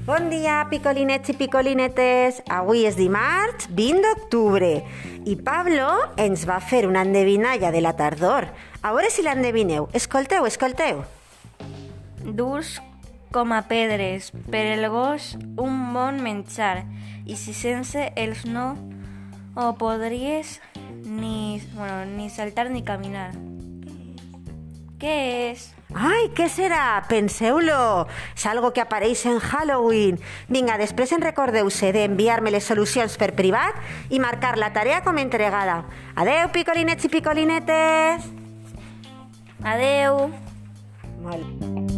Bon dia, picolinets i picolinetes. Avui és dimarts 20 d'octubre i Pablo ens va fer una endevinalla de la tardor. A veure si l'endevineu. Escolteu, escolteu. Durs com a pedres, per el gos un bon menjar, i si sense els no ho podries ni, bueno, ni saltar ni caminar. Què és? Ai, què serà? Penseu-lo. És algo que apareix en Halloween. Vinga, després en recordeu-se d'enviar-me les solucions per privat i marcar la tarea com entregada. Adeu, picolinets i picolinetes! Adeu! Molt.